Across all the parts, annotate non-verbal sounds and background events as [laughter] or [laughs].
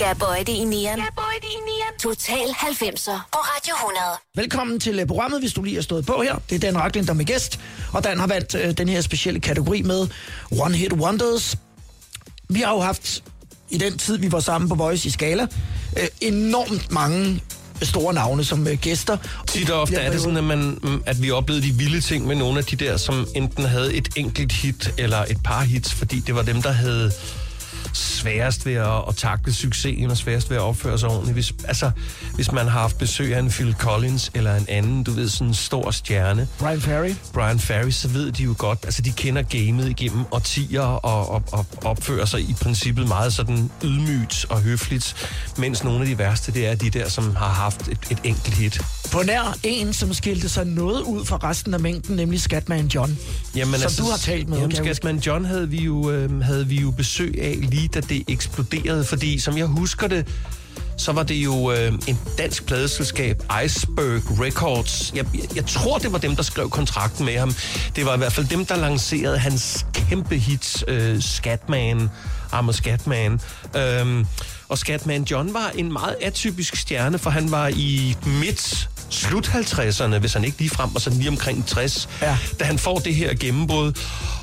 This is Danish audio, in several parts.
Det i nieren. Total 90'er på Radio 100. Velkommen til øh, programmet, hvis du lige har stået på her. Det er Dan Racklin, der er med gæst, og Dan har valgt øh, den her specielle kategori med One Hit Wonders. Vi har jo haft, i den tid vi var sammen på Voice i Skala, øh, enormt mange store navne som øh, gæster. Tit og ofte er det sådan, at, man, mm, at vi oplevede de vilde ting med nogle af de der, som enten havde et enkelt hit eller et par hits, fordi det var dem, der havde sværest ved at, at takle succesen og sværest ved at opføre sig ordentligt. Hvis, altså, hvis man har haft besøg af en Phil Collins eller en anden, du ved, sådan en stor stjerne. Brian Ferry. Brian Ferry, så ved de jo godt, altså de kender gamet igennem årtier og, og, og opfører sig i princippet meget sådan ydmygt og høfligt, mens nogle af de værste, det er de der, som har haft et, et enkelt hit. På nær en, som skilte sig noget ud fra resten af mængden, nemlig Skatman John, Jamen, som du har talt med. Jamen. Skatman John havde vi, jo, øh, havde vi jo besøg af lige da det eksploderede, fordi som jeg husker det, så var det jo øh, en dansk pladeselskab, Iceberg Records. Jeg, jeg, jeg tror, det var dem, der skrev kontrakten med ham. Det var i hvert fald dem, der lancerede hans kæmpe hit, øh, Scatman, I'm a Scatman. Øhm, og Scatman John var en meget atypisk stjerne, for han var i midt slut 50'erne, hvis han ikke lige frem var sådan lige omkring 60, Ja. da han får det her gennembrud.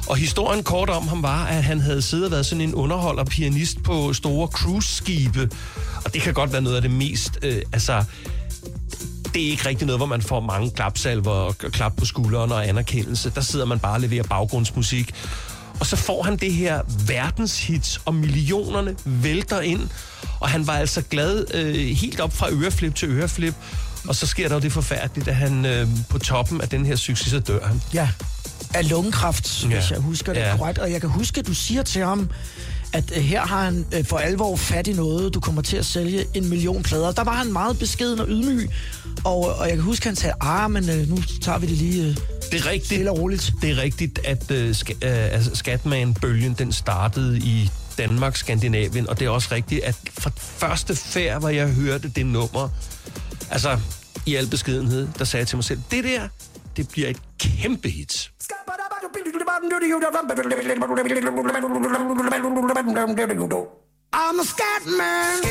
Og historien kort om ham var, at han havde siddet og været sådan en underholder pianist på store cruise-skibe. Og det kan godt være noget af det mest, øh, altså det er ikke rigtig noget, hvor man får mange klapsalver og klap på skulderen og anerkendelse. Der sidder man bare og leverer baggrundsmusik. Og så får han det her verdenshits, og millionerne vælter ind. Og han var altså glad øh, helt op fra øreflip til øreflip. Og så sker der jo det forfærdeligt, at han øh, på toppen af den her succes, så dør han. Ja, af lungekræft, ja. Hvis jeg husker det Ja. korrekt. Og jeg kan huske, at du siger til ham, at øh, her har han øh, for alvor fat i noget. Du kommer til at sælge en million plader. Der var han meget beskeden og ydmyg. Og, og jeg kan huske, at han sagde, ah, men øh, nu tager vi det lige øh, Det er rigtigt. stille og roligt. Det er rigtigt, at øh, ska, øh, altså, Skatman-bølgen, den startede i Danmark, Skandinavien, og det er også rigtigt, at fra første færd, hvor jeg hørte det nummer, altså i al beskedenhed, der sagde jeg til mig selv, det der, det bliver et kæmpe hit. I'm a scat man.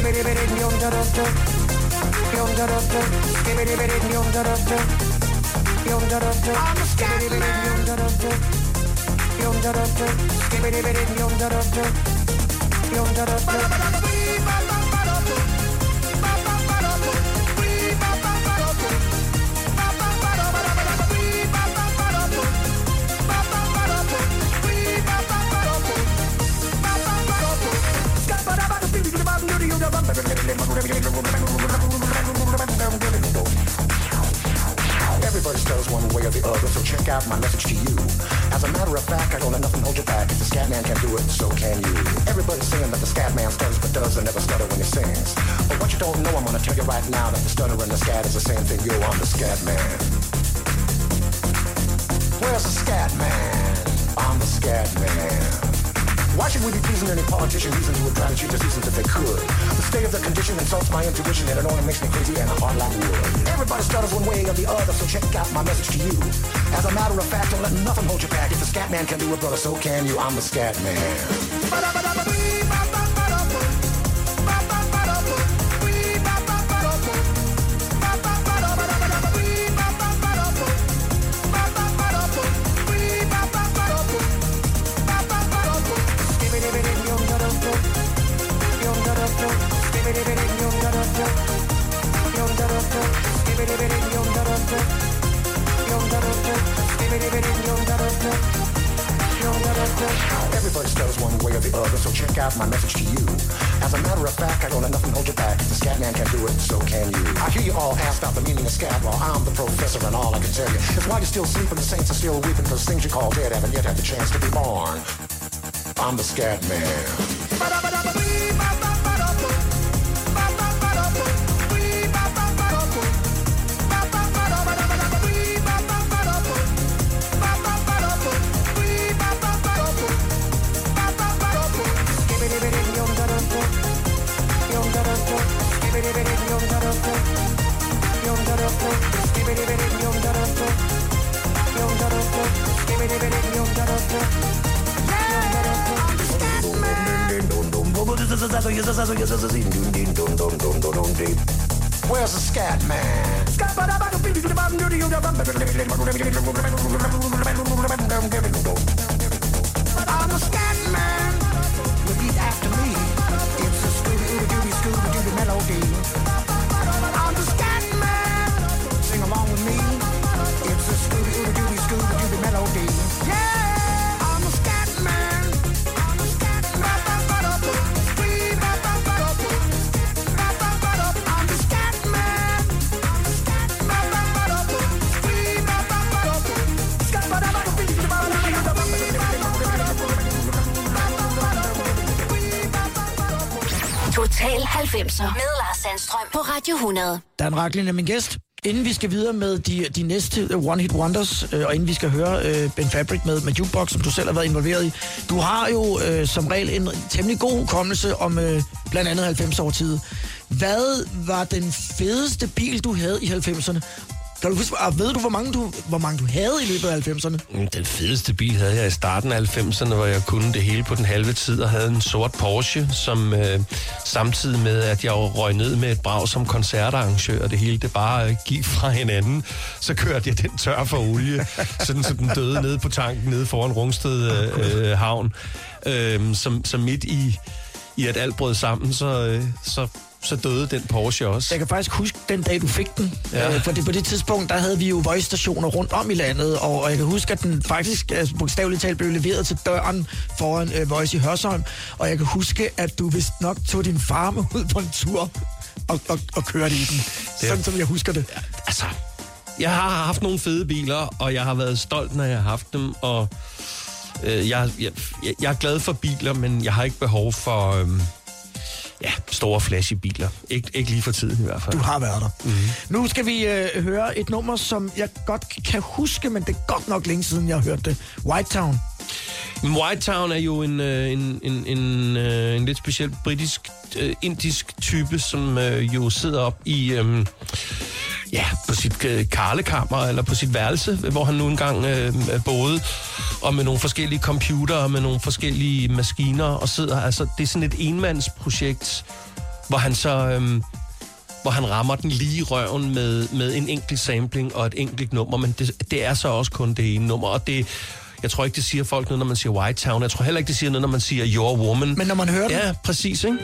I'm a scat man. Everybody stutters one way or the other, so check out my message to you. As a matter of fact, I don't let nothing hold you back. If the scat man can do it, so can you. Everybody's saying that the scat man stutters but does and never stutter when he sings. But what you don't know, I'm gonna tell you right now that the stutter and the scat is the same thing. Yo, I'm the scat man. Where's the scat man? I'm the scat man. Why should we be pleasing any politician reasons who would try to the seasons if they could? The state of the condition insults my intuition and it only makes me crazy and hard like wood. Everybody stutters one way or the other, so check out my message to you. As a matter of fact, don't let nothing hold you back. If the scat man can do it, brother, so can you. I'm the scat man. Everybody stutters one way or the other, so check out my message to you. As a matter of fact, I don't let nothing hold you back. If the scat man can do it, so can you. I hear you all ask about the meaning of scat, well, I'm the professor, and all I can tell you is why you're still sleeping, the saints are still weeping, because things you call dead haven't yet had the chance to be born. I'm the scat man. Where's the scat man? 90'er med Lars Sandstrøm på Radio 100. Dan Racklin er min gæst. Inden vi skal videre med de, de næste uh, One Hit Wonders, øh, og inden vi skal høre øh, Ben Fabric med, med Jukebox, som du selv har været involveret i. Du har jo øh, som regel en temmelig god hukommelse om øh, blandt andet 90 år tid. Hvad var den fedeste bil, du havde i 90'erne? Kan du huske, og ved du, hvor mange du, hvor mange du havde i løbet af 90'erne? Mm, den fedeste bil havde jeg i starten af 90'erne, hvor jeg kunne det hele på den halve tid og havde en sort Porsche, som øh, samtidig med, at jeg røg ned med et brag som koncertarrangør, og det hele det bare øh, gik fra hinanden, så kørte jeg den tør for olie, sådan så den døde nede på tanken nede foran Rungsted øh, øh, havn. Øh, som, som midt i, i at alt brød sammen, så, øh, så, så døde den Porsche også. Jeg kan faktisk huske den dag, du fik den. Ja. Ja. Øh, for det, på det tidspunkt, der havde vi jo voice-stationer rundt om i landet, og, og jeg kan huske, at den faktisk altså, bogstaveligt talt blev leveret til døren foran øh, Voice i Hørsholm. Og jeg kan huske, at du vist nok tog din far med ud på en tur og, og, og kørte i den. Sådan som jeg husker det. altså, jeg har haft nogle fede biler, og jeg har været stolt, når jeg har haft dem, og øh, jeg, jeg, jeg, jeg er glad for biler, men jeg har ikke behov for øh, ja, store flashy biler. Ik, ikke lige for tiden i hvert fald. Du har været der. Mm-hmm. Nu skal vi øh, høre et nummer, som jeg godt kan huske, men det er godt nok længe siden, jeg har hørt det. White Town. Men White Town er jo en, øh, en, en, en, øh, en lidt speciel britisk, øh, indisk type, som øh, jo sidder op i... Øh, ja, på sit øh, karlekammer eller på sit værelse, hvor han nu engang øh, boede, og med nogle forskellige computere, med nogle forskellige maskiner, og sidder, altså, det er sådan et enmandsprojekt, hvor han så, øh, hvor han rammer den lige i røven med, med en enkelt sampling og et enkelt nummer, men det, det er så også kun det ene nummer, og det, jeg tror ikke, det siger folk noget, når man siger White Town. Jeg tror heller ikke, det siger noget, når man siger Your Woman. Men når man hører den, Ja, præcis, ikke?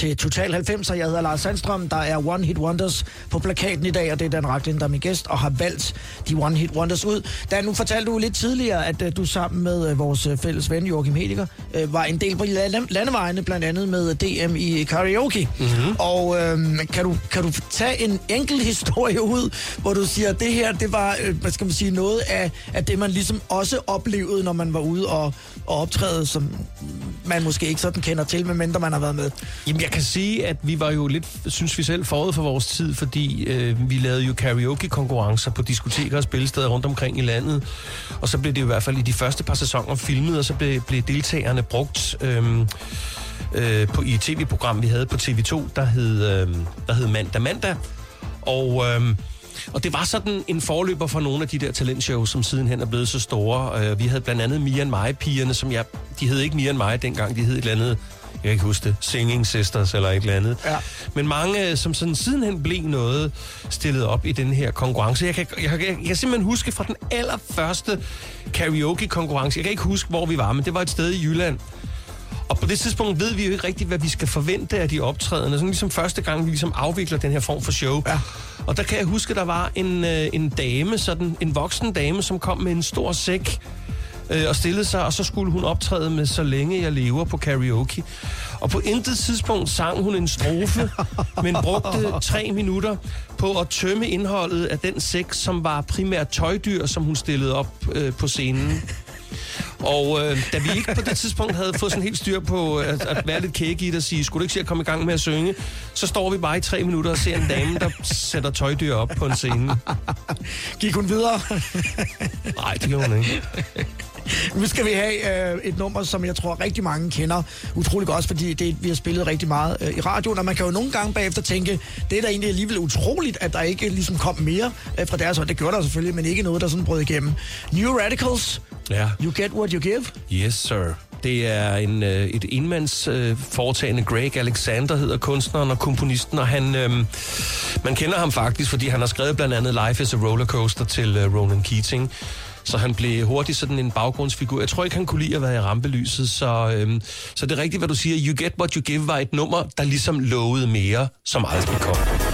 Til Total 90, jeg hedder Lars Sandstrøm. Der er One Hit Wonders på plakaten i dag, og det er Dan Raklin, der er min gæst, og har valgt de One Hit Wonders ud. Dan, nu fortalte du lidt tidligere, at uh, du sammen med uh, vores uh, fælles ven Joachim Hediger uh, var en del på lande- landevejene, blandt andet med DM i karaoke. Mm-hmm. Og uh, kan, du, kan du tage en enkelt [laughs] historie ud, hvor du siger, at det her, det var, uh, hvad skal man sige, noget af, af det, man ligesom også oplevede, når man var ude og, og optræde, som man måske ikke sådan kender til, medmindre man har været med. Jamen, jeg kan sige, at vi var jo lidt, synes vi selv, forud for vores tid, fordi øh, vi lavede jo karaoke-konkurrencer på diskoteker og spillesteder rundt omkring i landet. Og så blev det i hvert fald i de første par sæsoner filmet, og så blev, blev deltagerne brugt øh, øh, på, i et tv-program, vi havde på TV2, der hed, øh, der hed Mandag Mandag. Og... Øh, og det var sådan en forløber for nogle af de der talentshows, som sidenhen er blevet så store. Øh, Vi havde blandt andet Mia and Mig-pigerne, som jeg... De hed ikke Mia and Mig dengang, de hed et eller andet... Jeg kan ikke huske det. Singing Sisters eller et eller andet. Ja. Men mange, som sådan sidenhen blev noget stillet op i den her konkurrence. Jeg kan, jeg, kan, jeg kan simpelthen huske fra den allerførste karaoke-konkurrence. Jeg kan ikke huske, hvor vi var, men det var et sted i Jylland. Og på det tidspunkt ved vi jo ikke rigtigt, hvad vi skal forvente af de optrædende. Sådan ligesom første gang, vi ligesom afvikler den her form for show. Ja. Og der kan jeg huske, der var en, øh, en dame, sådan en voksen dame, som kom med en stor sæk øh, og stillede sig, og så skulle hun optræde med Så længe jeg lever på karaoke. Og på intet tidspunkt sang hun en strofe, [laughs] men brugte tre minutter på at tømme indholdet af den sæk, som var primært tøjdyr, som hun stillede op øh, på scenen. Og øh, da vi ikke på det tidspunkt havde fået sådan helt styr på at, at være lidt kække i det og sige, skulle du ikke se at komme i gang med at synge, så står vi bare i tre minutter og ser en dame, der sætter tøjdyr op på en scene. Gik hun videre? Nej, det gjorde hun ikke. Nu skal vi have øh, et nummer, som jeg tror rigtig mange kender utrolig godt, fordi det vi har spillet rigtig meget øh, i radioen, og man kan jo nogle gange bagefter tænke, det er da egentlig alligevel utroligt, at der ikke ligesom kom mere øh, fra deres hånd. Det gjorde der selvfølgelig, men ikke noget, der sådan brød igennem. New Radicals, Ja. You Get What You Give. Yes, sir. Det er en, øh, et enmands øh, foretagende. Greg Alexander hedder kunstneren og komponisten, og han, øh, man kender ham faktisk, fordi han har skrevet blandt andet Life is a Rollercoaster til øh, Ronan Keating. Så han blev hurtigt sådan en baggrundsfigur. Jeg tror ikke, han kunne lide at være i rampelyset, så, øhm, så det er rigtigt, hvad du siger. You Get What You Give var et nummer, der ligesom lovede mere, som aldrig kom.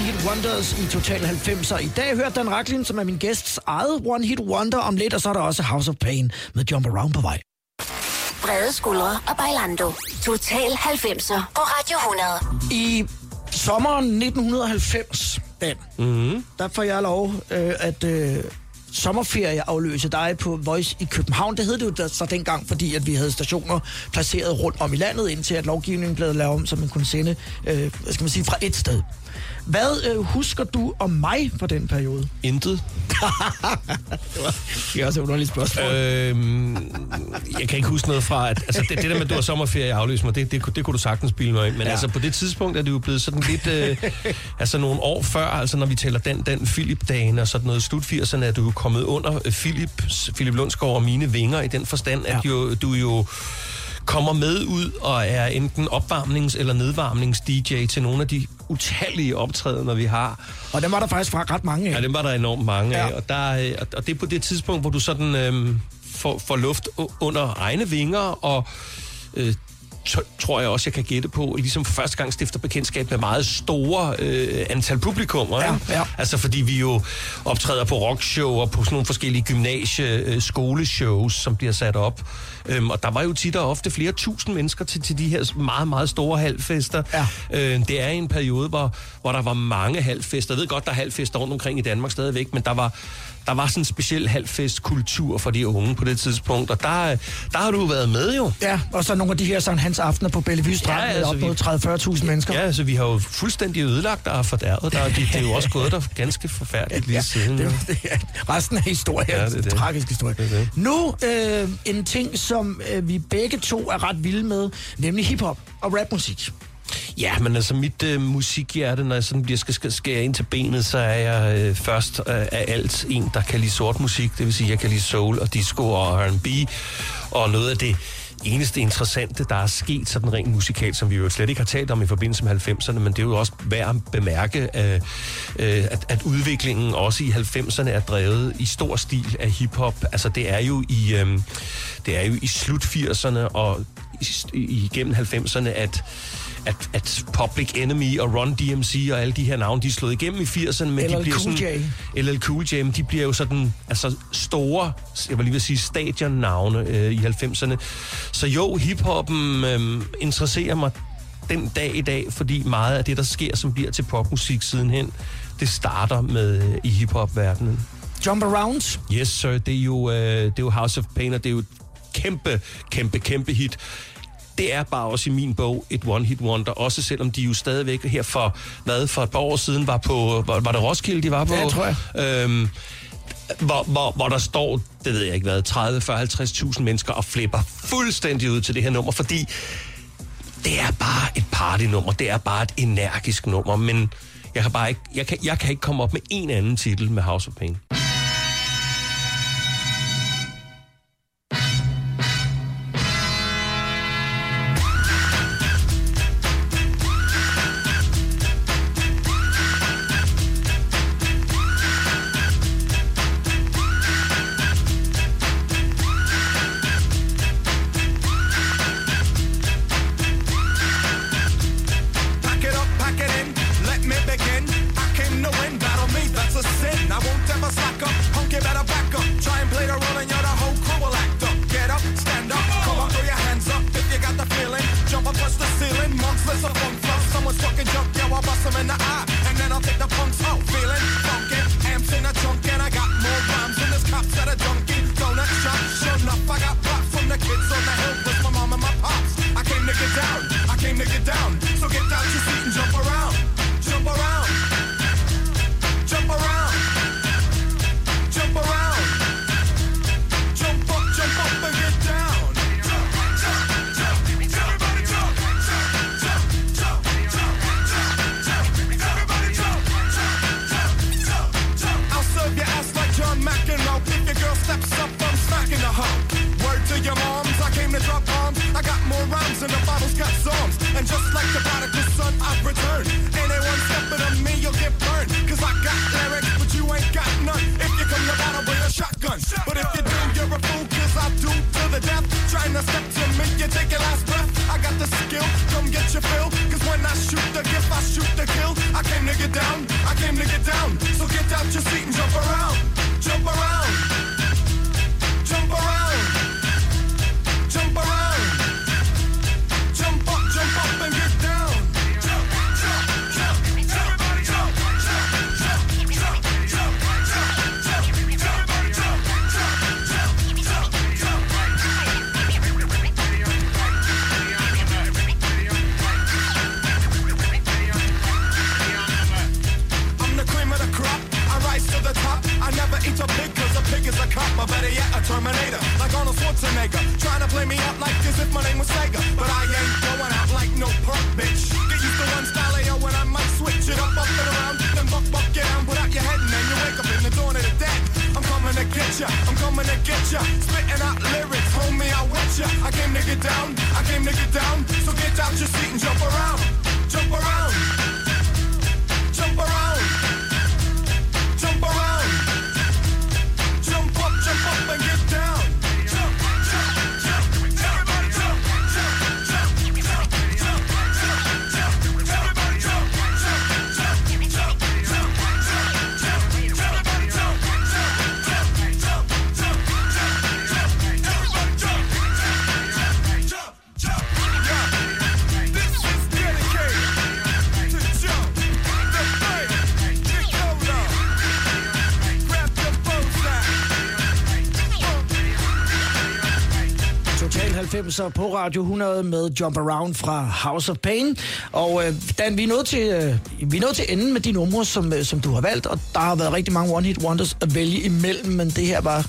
One Hit Wonders i Total 90'er. I dag hørte Dan Raklin, som er min gæsts eget One Hit Wonder om lidt, og så er der også House of Pain med Jump Around på vej. Brede skuldre og Bailando. Total 90'er på Radio 100. I sommeren 1990, Dan, mm-hmm. der får jeg lov øh, at øh, sommerferie afløse dig på Voice i København. Det hed det jo da- så dengang, fordi at vi havde stationer placeret rundt om i landet, indtil at lovgivningen blev lavet om, så man kunne sende, øh, hvad skal man sige, fra et sted. Hvad øh, husker du om mig på den periode? Intet. [laughs] Det er også et underligt spørgsmål. Øhm, jeg kan ikke huske noget fra, at altså, det, det der med, at du har sommerferie aflyst mig, det, det, kunne- det kunne du sagtens spille mig ind. Men Ja. ja. altså, på det tidspunkt er det jo blevet sådan lidt, øh, [laughs] altså nogle år før, altså når vi taler den, den Philip-dagen og sådan noget, slut 80'erne, er du jo kommet under øh, Philip, Philip Lundsgaard og mine vinger i den forstand, at Ja. jo, du jo kommer med ud og er enten opvarmnings- eller nedvarmnings-DJ til nogle af de utallige optrædener, vi har. Og dem var der faktisk fra ret mange af. Ja, dem var der enormt mange Ja. af, og, der, øh, og- det er på det tidspunkt, hvor du sådan øhm, får, får luft under egne vinger, og øh, tror jeg også, jeg kan gætte på, ligesom for første gang stifter bekendtskab med meget store øh, antal publikummer. Ja, ja. Altså fordi vi jo optræder på rockshow og på sådan nogle forskellige gymnasie øh, skoleshows, som bliver sat op. Øhm, og der var jo tit og ofte flere tusind mennesker til, til de her meget, meget store halvfester. Ja. Øh, det er en periode, hvor, hvor der var mange halvfester. Jeg ved godt, der er halvfester rundt omkring i Danmark stadigvæk, men der var, der var sådan en speciel halvfestkultur for de unge på det tidspunkt. Og der, der har du været med jo. Ja, og så nogle af de her Sankt Hans aftener på Bellevue Strand Ja, ja, altså, med op mod 30-40.000 mennesker. Ja, altså vi har jo fuldstændig ødelagt der og fordærvet der, det, det er jo også gået der ganske forfærdeligt lige siden. det, [laughs] det, er- resten af historien Ja, ja, det er det tragisk historie. Det det. Nu øh, en ting, som øh, vi begge to er ret vilde med, nemlig hiphop og rapmusik. Ja, men altså mit øh, musikhjerte, når jeg sådan bliver skal, skal skære ind til benet, så er jeg øh, først øh, af alt en, der kan lide sort musik. Det vil sige, jeg kan lide soul og disco og R&B. Og noget af det eneste interessante, der er sket sådan rent musikalt, som vi jo slet ikke har talt om i forbindelse med 90'erne, men det er jo også værd at bemærke, øh, øh, at, at udviklingen også i 90'erne er drevet i stor stil af hiphop. Altså det er jo i, øh, det er jo i slut 80'erne og i, igennem 90'erne, at at, at Public Enemy og Run DMC og alle de her navne, de er slået igennem i 80'erne, men LL de bliver Cool sådan... J. LL Cool J, de bliver jo sådan altså store, jeg vil lige vil sige stadionnavne øh, i 90'erne. Så jo, hiphoppen øh, interesserer mig den dag i dag, fordi meget af det, der sker, som bliver til popmusik sidenhen, det starter med øh, i hiphop-verdenen. Jump Around. Yes, sir. Det er jo, øh, det er jo House of Pain, og det er jo kæmpe, kæmpe, kæmpe hit. Det er bare også i min bog et one-hit wonder, også selvom de jo stadigvæk her for, hvad, for et par år siden var på, var, var det Roskilde, de var på? Ja, tror jeg. Øhm, hvor, hvor, hvor der står, det ved jeg ikke hvad, 30, 40, 50.000 mennesker og flipper fuldstændig ud til det her nummer, fordi det er bare et partynummer, det er bare et energisk nummer, men jeg kan bare ikke, jeg kan, jeg kan ikke komme op med en anden titel med House of Pain. about a 90'er på Radio 100 med Jump Around fra House of Pain. Og øh, Dan, vi er, nået til, øh, vi er nået til enden med de numre, som, øh, som du har valgt, og der har været rigtig mange one-hit wonders at vælge imellem, men det her var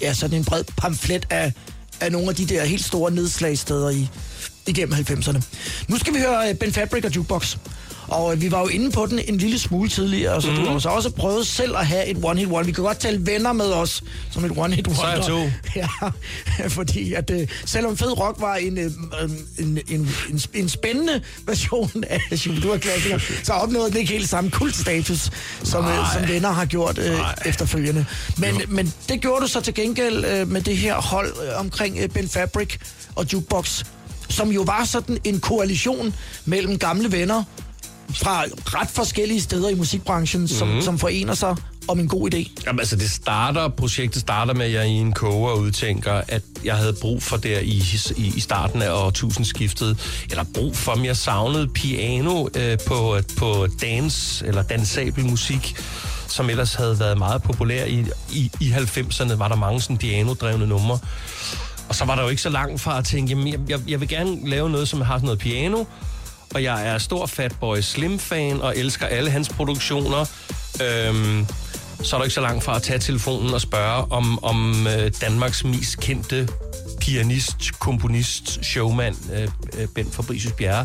ja, sådan en bred pamflet af, af nogle af de der helt store nedslagsteder i, igennem 90'erne. Nu skal vi høre øh, Ben Fabric og Jukebox. Og øh, vi var jo inde på den en lille smule tidligere, så mm. du har jo så også prøvet selv at have et one-hit wonder. Vi kan godt tale venner med os som et one-hit wonder. Så er jeg to. [laughs] Ja, fordi at øh, selvom Fed Rock var en, øh, en, en, en, en spændende version af Shubidua klassiker, så opnåede den ikke helt samme kultstatus, som, øh, som venner har gjort øh, efterfølgende. Men, men det gjorde du så til gengæld øh, med det her hold øh, omkring øh, Ben Fabric og Jukebox, som jo var sådan en koalition mellem gamle venner fra ret forskellige steder i musikbranchen, som, mm. som forener sig om en god idé. Jamen, altså, det starter, projektet starter med, at jeg i en koger udtænker, at jeg havde brug for der i, i, i starten af årtusindskiftet, eller brug for, men jeg savnede piano øh, på, på dance, eller dansabel musik, som ellers havde været meget populær i, i, i 90'erne, var der mange sådan piano-drevne numre. Og så var der jo ikke så langt fra at tænke, jamen, jeg, jeg, jeg vil gerne lave noget, som har sådan noget piano, og jeg er stor Fatboy Slim-fan og elsker alle hans produktioner. Øhm, så er du ikke så langt fra at tage telefonen og spørge, om, om øh, Danmarks mest kendte pianist, komponist, showman, øh, øh, Bent Fabricius Bjerre,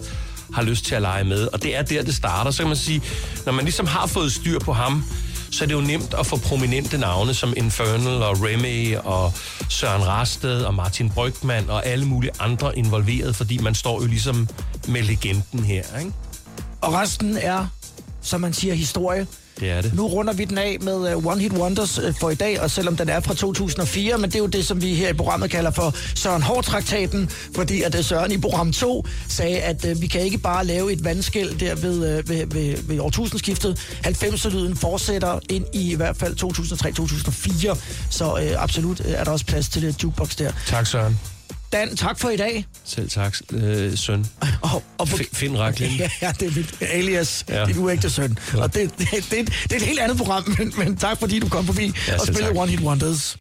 har lyst til at lege med. Og det er der, det starter. Så kan man sige, når man ligesom har fået styr på ham, så er det jo nemt at få prominente navne som Infernal og Remy og Søren Rasted og Martin Brygman og alle mulige andre involveret, fordi man står jo ligesom med legenden her, ikke? Og resten er, som man siger, historie. Det er det. Nu runder vi den af med uh, One Hit Wonders uh, for i dag, og selvom den er fra 2004, men det er jo det, som vi her i programmet kalder for Søren Hård-traktaten, fordi at uh, Søren i program 2 sagde, at uh, vi kan ikke bare lave et vandskæld der ved, uh, ved, ved, ved årtusindskiftet. 90'er-lyden fortsætter ind i i hvert fald 2003-2004, så uh, absolut uh, er der også plads til det jukebox der. Tak, Søren. Dan, tak for i dag. Selv tak, øh, søn. Og, og på, F- Finn Raklin. Ja, ja, det er mit alias, ja. Ja. din uægte søn. Og det, det, det, det, er et helt andet program, men, men tak fordi du kom forbi Ja, og spillede tak. One Hit Wonders.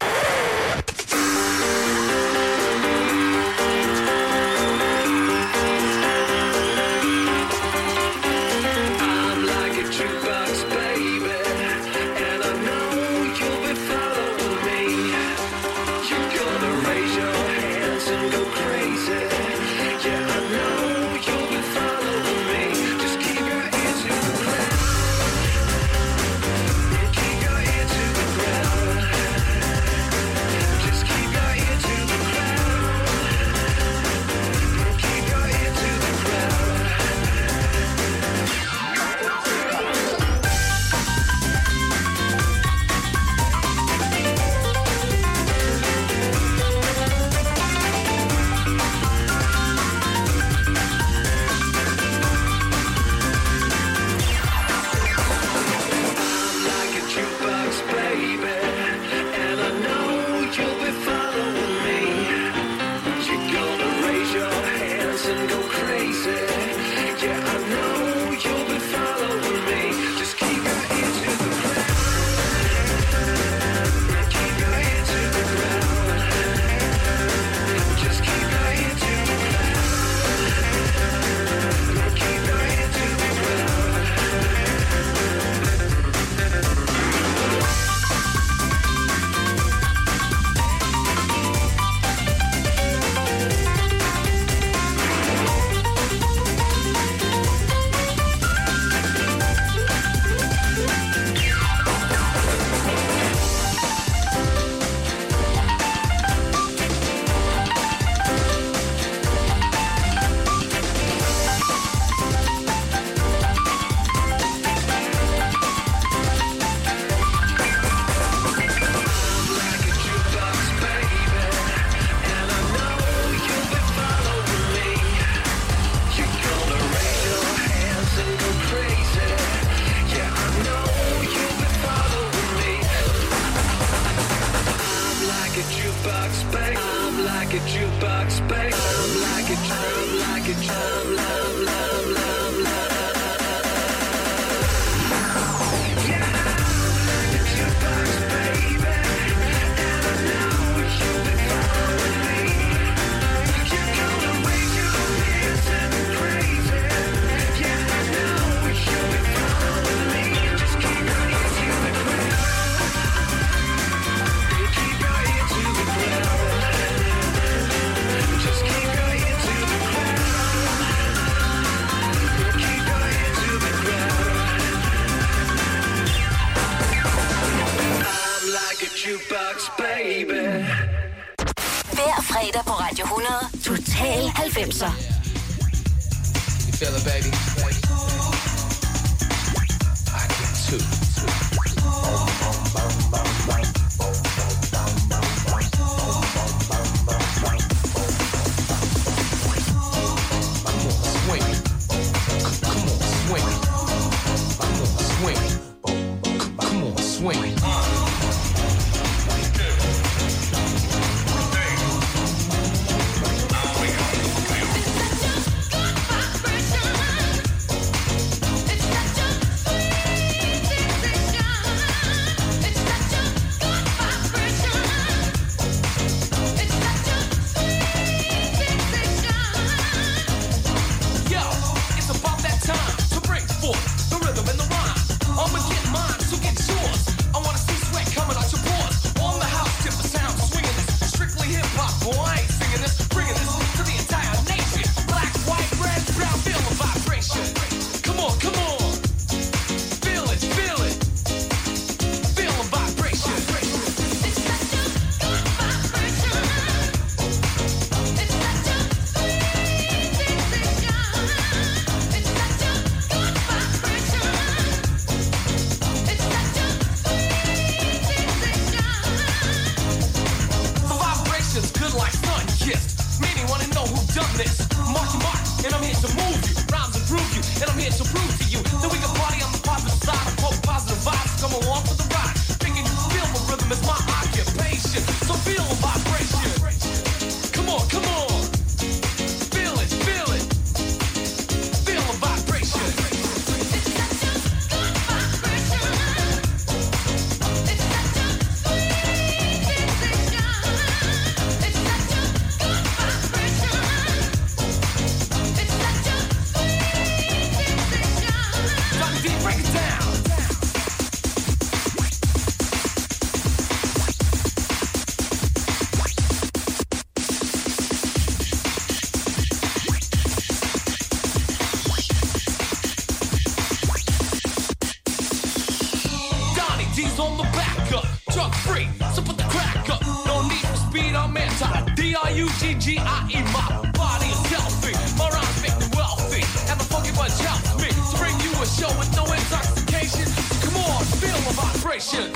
L-U-G-G-I-E, my body is healthy. My rhymes make me wealthy. And the funky bunch helps me to bring you a show with no intoxication. So come on, feel the vibration.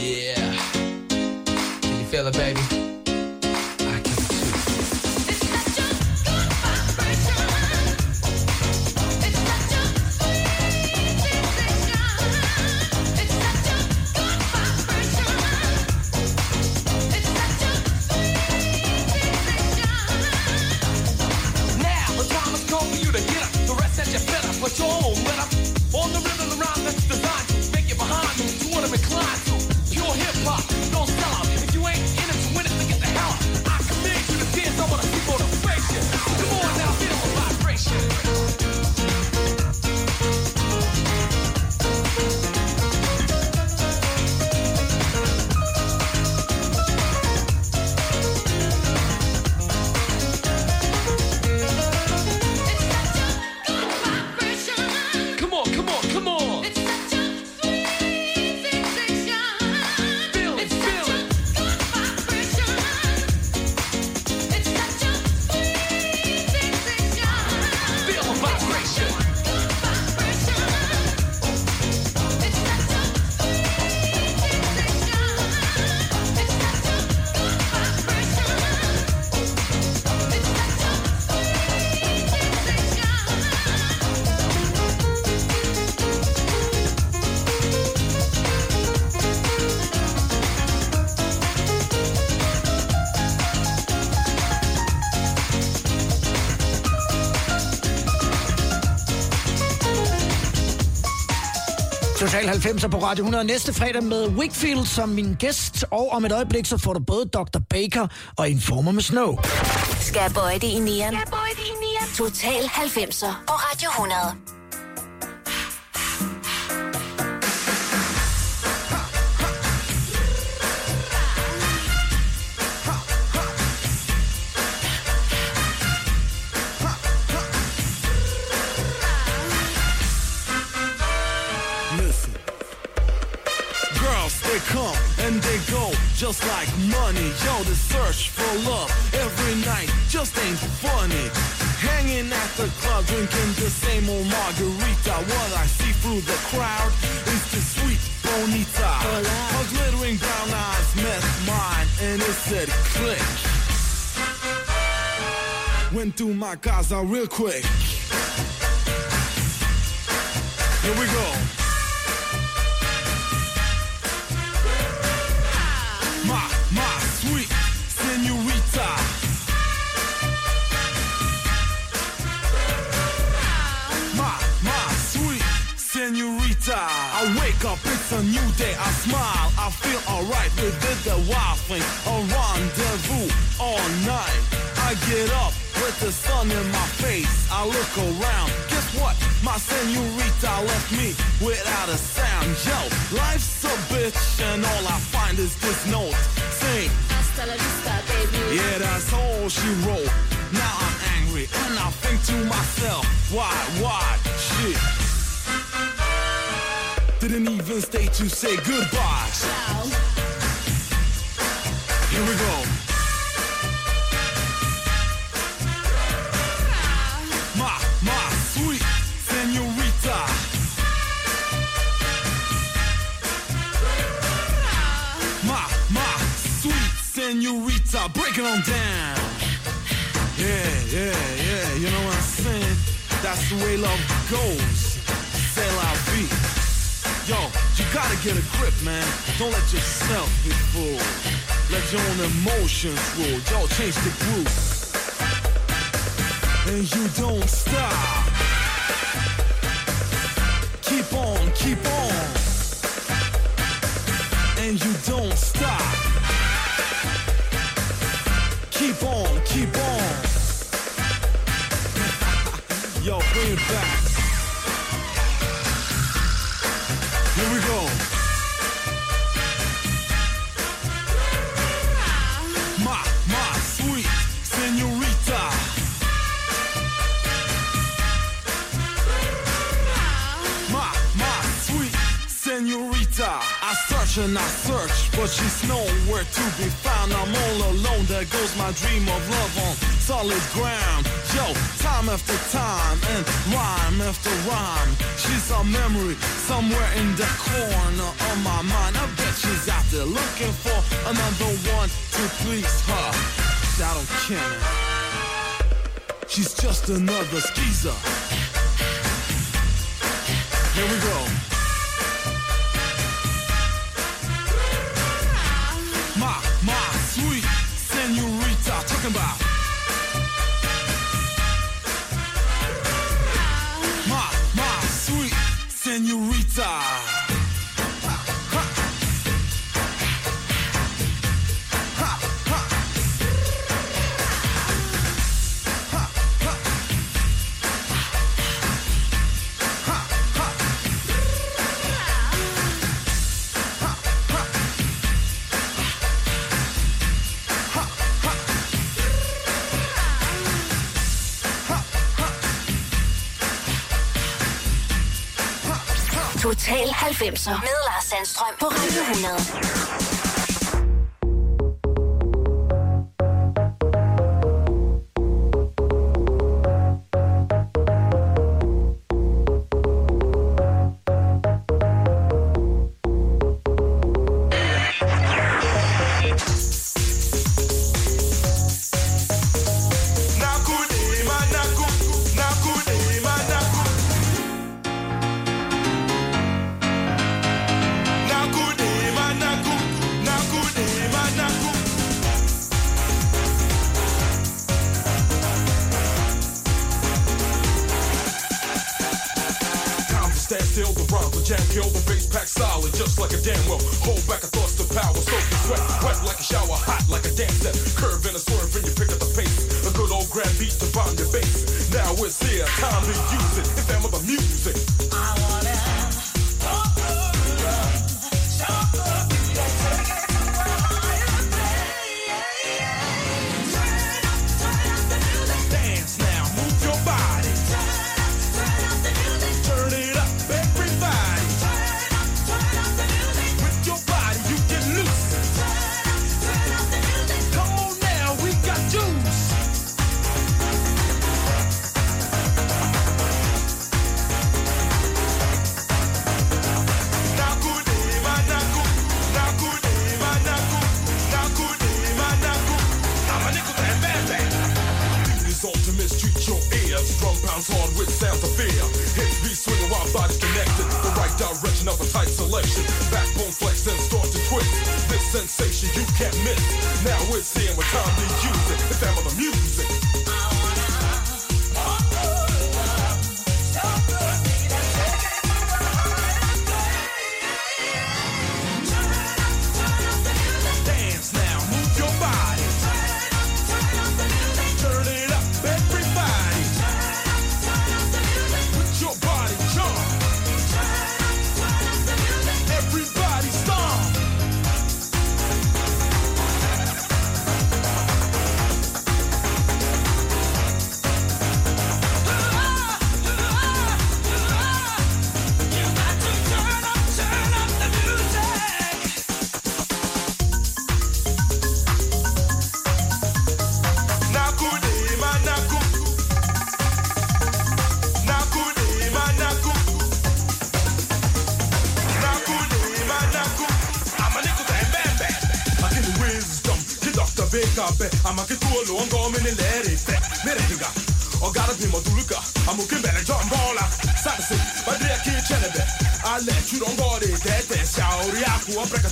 Yeah. Can you feel it, baby? Total 90 på Radio 100 næste fredag med Wickfield som min gæst. Og om et øjeblik, så får du både Dr. Baker og Informer med Snow. Skal bøje det i nieren. Total 90'er på Radio 100. Just like money. Yo, the search for love every night just ain't funny. Hanging at the club, drinking the same old margarita. What I see through the crowd is the sweet bonita. Her glittering brown eyes met mine, and it said click. Went through my casa real quick. Here we go. Senorita. I wake up, it's a new day. I smile, I feel alright. We did the wild thing, a rendezvous all night. I get up with the sun in my face. I look around. Guess what? My senorita left me without a sound. Yo, life's a bitch, and all I find is this note saying, Hasta la vista, baby. yeah, that's all she wrote. Now I'm angry and I think to myself, why, why, shit. Didn't even stay to say goodbye. Ciao. Here we go. My, my sweet senorita. My, my sweet senorita. Break it on down. Yeah, yeah, yeah. You know what I'm saying? That's the way love goes. C'est la vie. Yo, you gotta get a grip, man. Don't let yourself be fooled. Let your own emotions rule. Yo, change the groove. And you don't stop. Keep on, keep on. And you don't stop. Keep on, keep on. [laughs] Yo, bring it back. We go. Sweet senorita. Sweet senorita. I search and I search, but she's nowhere to be found. I'm all alone. There goes my dream of love on solid ground. Yo, time after time and rhyme after rhyme. She's a memory somewhere in the corner of my mind. I bet she's out there looking for another one to please her. Don't care. She's just another skeezer. Here we go. My, my sweet senorita. Talking about. 90'er med Lars Sandstrøm på Radio 100. Now we're seeing what time to you. sua pra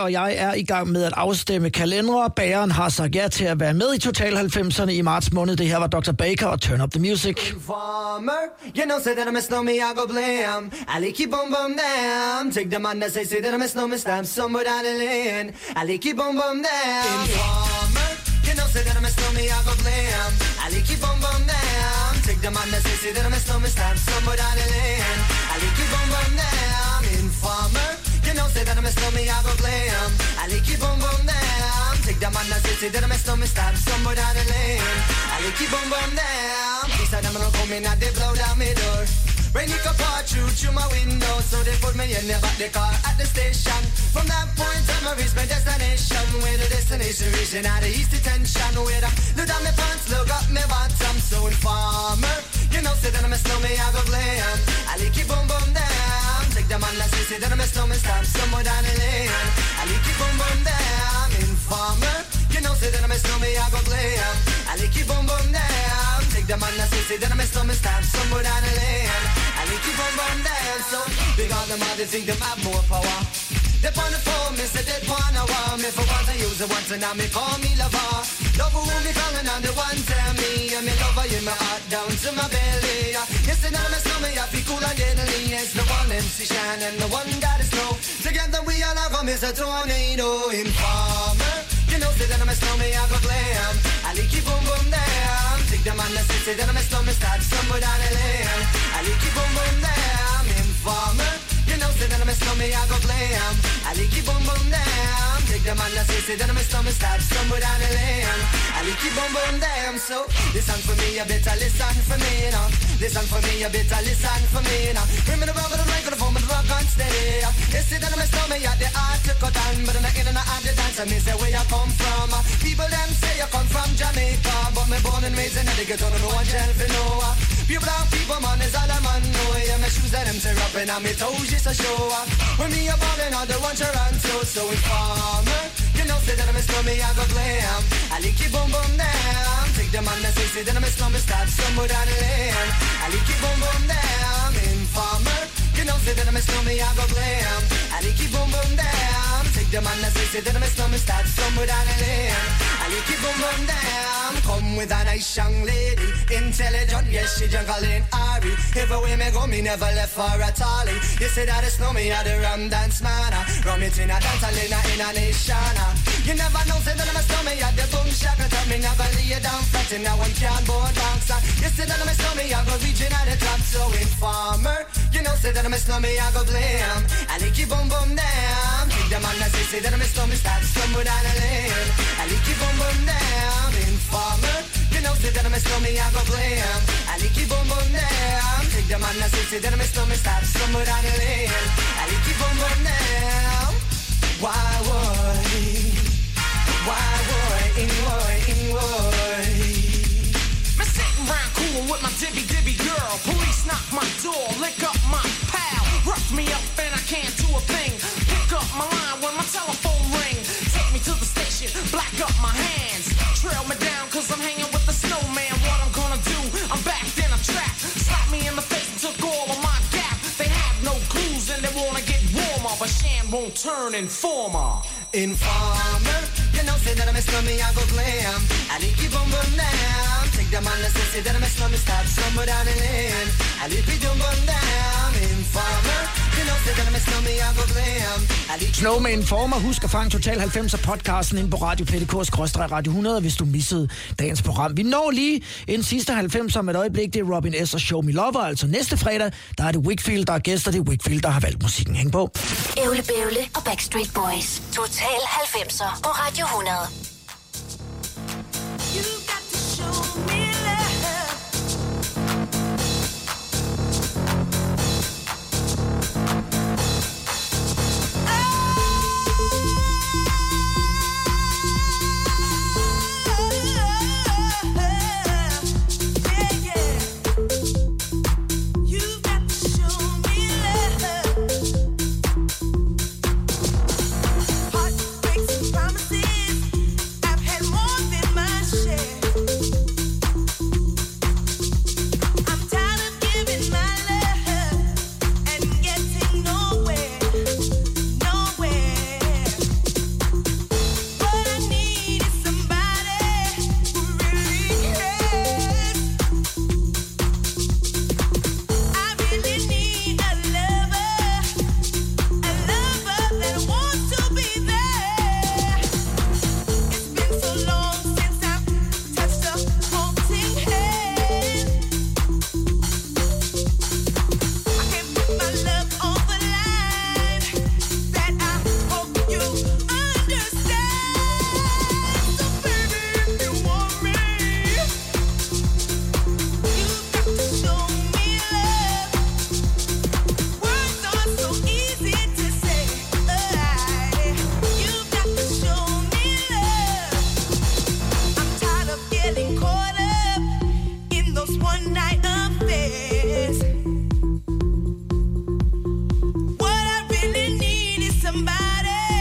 og jeg er i gang med at afstemme kalendere. Bageren har sagt ja til at være med i Total 90'erne i marts måned. Det her var Dr. Baker og Turn Up The Music. Farmer, you know, say that I'm a snowman, I go blam. I like you boom boom damn. Take the man that say, say that I'm a snowman, stamp somewhere down the lane. I like you boom boom damn. Farmer, you know, say that I'm a snowman, I go blam. I like you boom boom damn. Take the man that say, say that I'm a snowman, stamp somewhere down the lane. I like you boom boom damn. You know, say that I'm a snowman, I go blam. I like you boom boom damn. Take the man that say, say that I'm a snowman, stamp somewhere down the lane. I like you boom boom damn. These are them come in and they blow down my door. Rain it can pour through through my window, so they put me in the back the car at the station. From that point on, I reach my destination. Where the destination reaching out of east detention. Where I look down my pants, look up my bottom, so informer. You know, say that I'm a snowman, I go glam. I like it boom boom down. Take the man that say, say that I'm a snowman, stamp somewhere down the lane. I like it boom boom down. Informer. You know, say that I'm a snowman, I go glam. I like it boom boom down. Take the man that say, say that I'm a snowman, stamp somewhere down the lane. I like it boom boom down. So big on them, all they think them have more power. They on the phone, me say they wanna want me for once I use it once and now me call me lover. Love who me calling on the one tell me and me lover in my heart down to my belly. Yes, and I'm a snowman, I feel cool and deadly. It's the one MC Shine and the one that is snow. Together we all are miss a tornado informer. You know, say that I'm a snowman, I go glam. I like you boom boom damn. Take the man that say, say that I'm a snowman, start somewhere down the lane. I like you boom boom damn. Informer. You know, say that I'm a snowman, I go glam. I like you boom boom damn. Take the man that say, say that I'm a stomach stab somewhere down the lane. I like you boom boom damn so. Listen for me, you better listen for me now. Listen for me, you better listen for me now. Bring me the rubber, the microphone, but the rock on steady. You see that I'm a stomach, yeah, the art to cut on, but I'm not in and out the dance. I me say where you come from. Uh. People them say you come from Jamaica, but me born and raised in the ghetto, no one tell for uh. Pure brown people, man, is all a man know. Yeah, my shoes and them say rapping, and me toes just a show. When me a ballin', all the one Toronto, so informer. You know, say that I'm a slummy, I go glam. I lick you boom boom down. Take the man that say, say that I'm a slummy, start somewhere down the lane. I lick you boom boom down. Informer. You know, say that I'm a slummy, I go glam. I lick you boom boom down. Take the man that say, say that I'm a slummy, start somewhere down the lane. I lick you boom boom down. Come with a nice young lady, intelligent, yes, she jungle in Ari. Everywhere me go, me never left for a tally. You say that no me, I the rum dance man. Rum it in a dance, I in a, in a nation. Uh. You never know, say that I'm a slummy, I the boom uh, shaka. Tell me never lay down flat in a one can board bouncer. Uh. You say that I'm a slummy, I go reaching at the top, so informer. You know, say that I'm a slummy, I go blame. I lick you boom boom down. Take the man that say, say that I'm a slummy, start somewhere down the lane. I lick you boom boom down. Informer. You know, say that I'm a slummy, I go. I down. Take that I'm a start somewhere down the lane. I down. Why would? Why would? In? In? Me sitting round coolin' with my dibby dibby girl. Police knock my door, lick up my pal. Rough me up and I can't do a thing. Pick up my line when my telephone ring. Take me to the station, black up my hands. Won't turn informer. Informer, you know, say that I'm a slummy, I go glam. I lick you boom boom down. Take the man that say, that I'm a slummy, start somewhere down the lane. I lick you boom boom down. Informer, you know, say that I'm a slummy, I go glam. I lick you Snowman Former. Husk at fange Total 90'er podcasten ind på Radio PDK's Radio 100, hvis du missede dagens program. Vi når lige en sidste 90 om et øjeblik. Det er Robin S. og Show Me Lover. Altså næste fredag, der er det Wickfield, der er gæster. Det er Wickfield, der har valgt musikken. Hæng på. Ævle Bævle og Backstreet Boys. Total 90'er på Radio 100. You got to show me is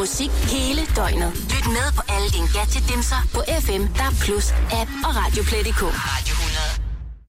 musik hele døgnet. Lyt med på alle dine gadgetdimser på FM, DAB+, app og Radioplay.dk. Radio